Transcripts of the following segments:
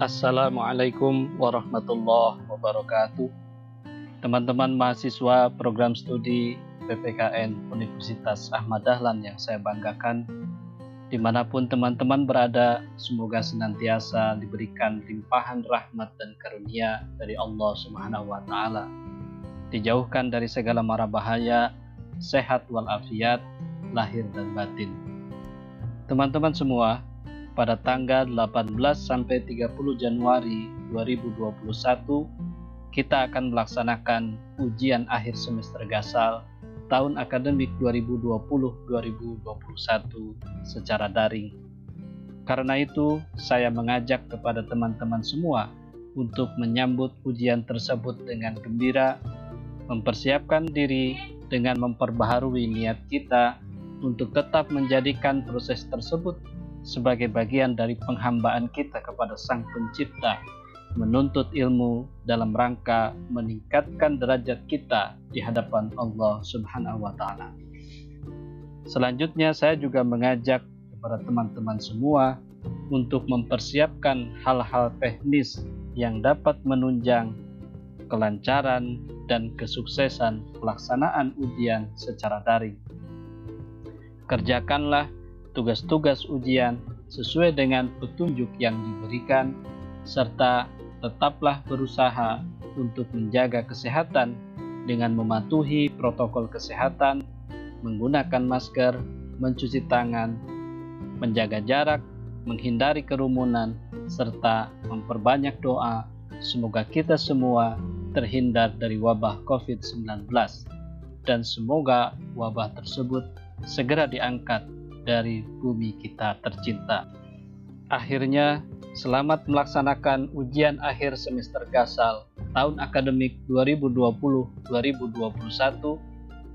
Assalamualaikum warahmatullahi wabarakatuh. Teman-teman mahasiswa program studi PPKN Universitas Ahmad Dahlan yang saya banggakan, di mana pun teman-teman berada, semoga senantiasa diberikan limpahan rahmat dan karunia dari Allah Subhanahu wa Ta'ala, dijauhkan dari segala mara bahaya, sehat walafiat, lahir dan batin. Teman-teman semua, pada tanggal 18 sampai 30 Januari 2021 kita akan melaksanakan ujian akhir semester Gasal tahun akademik 2020-2021 secara daring. Karena itu, saya mengajak kepada teman-teman semua untuk menyambut ujian tersebut dengan gembira, mempersiapkan diri dengan memperbaharui niat kita untuk tetap menjadikan proses tersebut sebagai bagian dari penghambaan kita kepada Sang Pencipta, menuntut ilmu dalam rangka meningkatkan derajat kita di hadapan Allah Subhanahu wa Ta'ala. Selanjutnya, saya juga mengajak kepada teman-teman semua untuk mempersiapkan hal-hal teknis yang dapat menunjang kelancaran dan kesuksesan pelaksanaan ujian secara daring. Kerjakanlah tugas-tugas ujian sesuai dengan petunjuk yang diberikan, serta tetaplah berusaha untuk menjaga kesehatan dengan mematuhi protokol kesehatan, menggunakan masker, mencuci tangan, menjaga jarak, menghindari kerumunan, serta memperbanyak doa. Semoga kita semua terhindar dari wabah COVID-19, dan semoga wabah tersebut segera diangkat dari bumi kita tercinta. Akhirnya, selamat melaksanakan ujian akhir semester Gasal tahun akademik 2020-2021.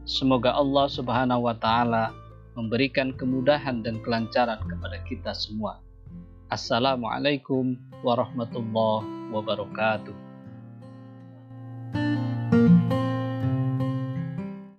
Semoga Allah Subhanahu wa taala memberikan kemudahan dan kelancaran kepada kita semua. Assalamualaikum warahmatullahi wabarakatuh.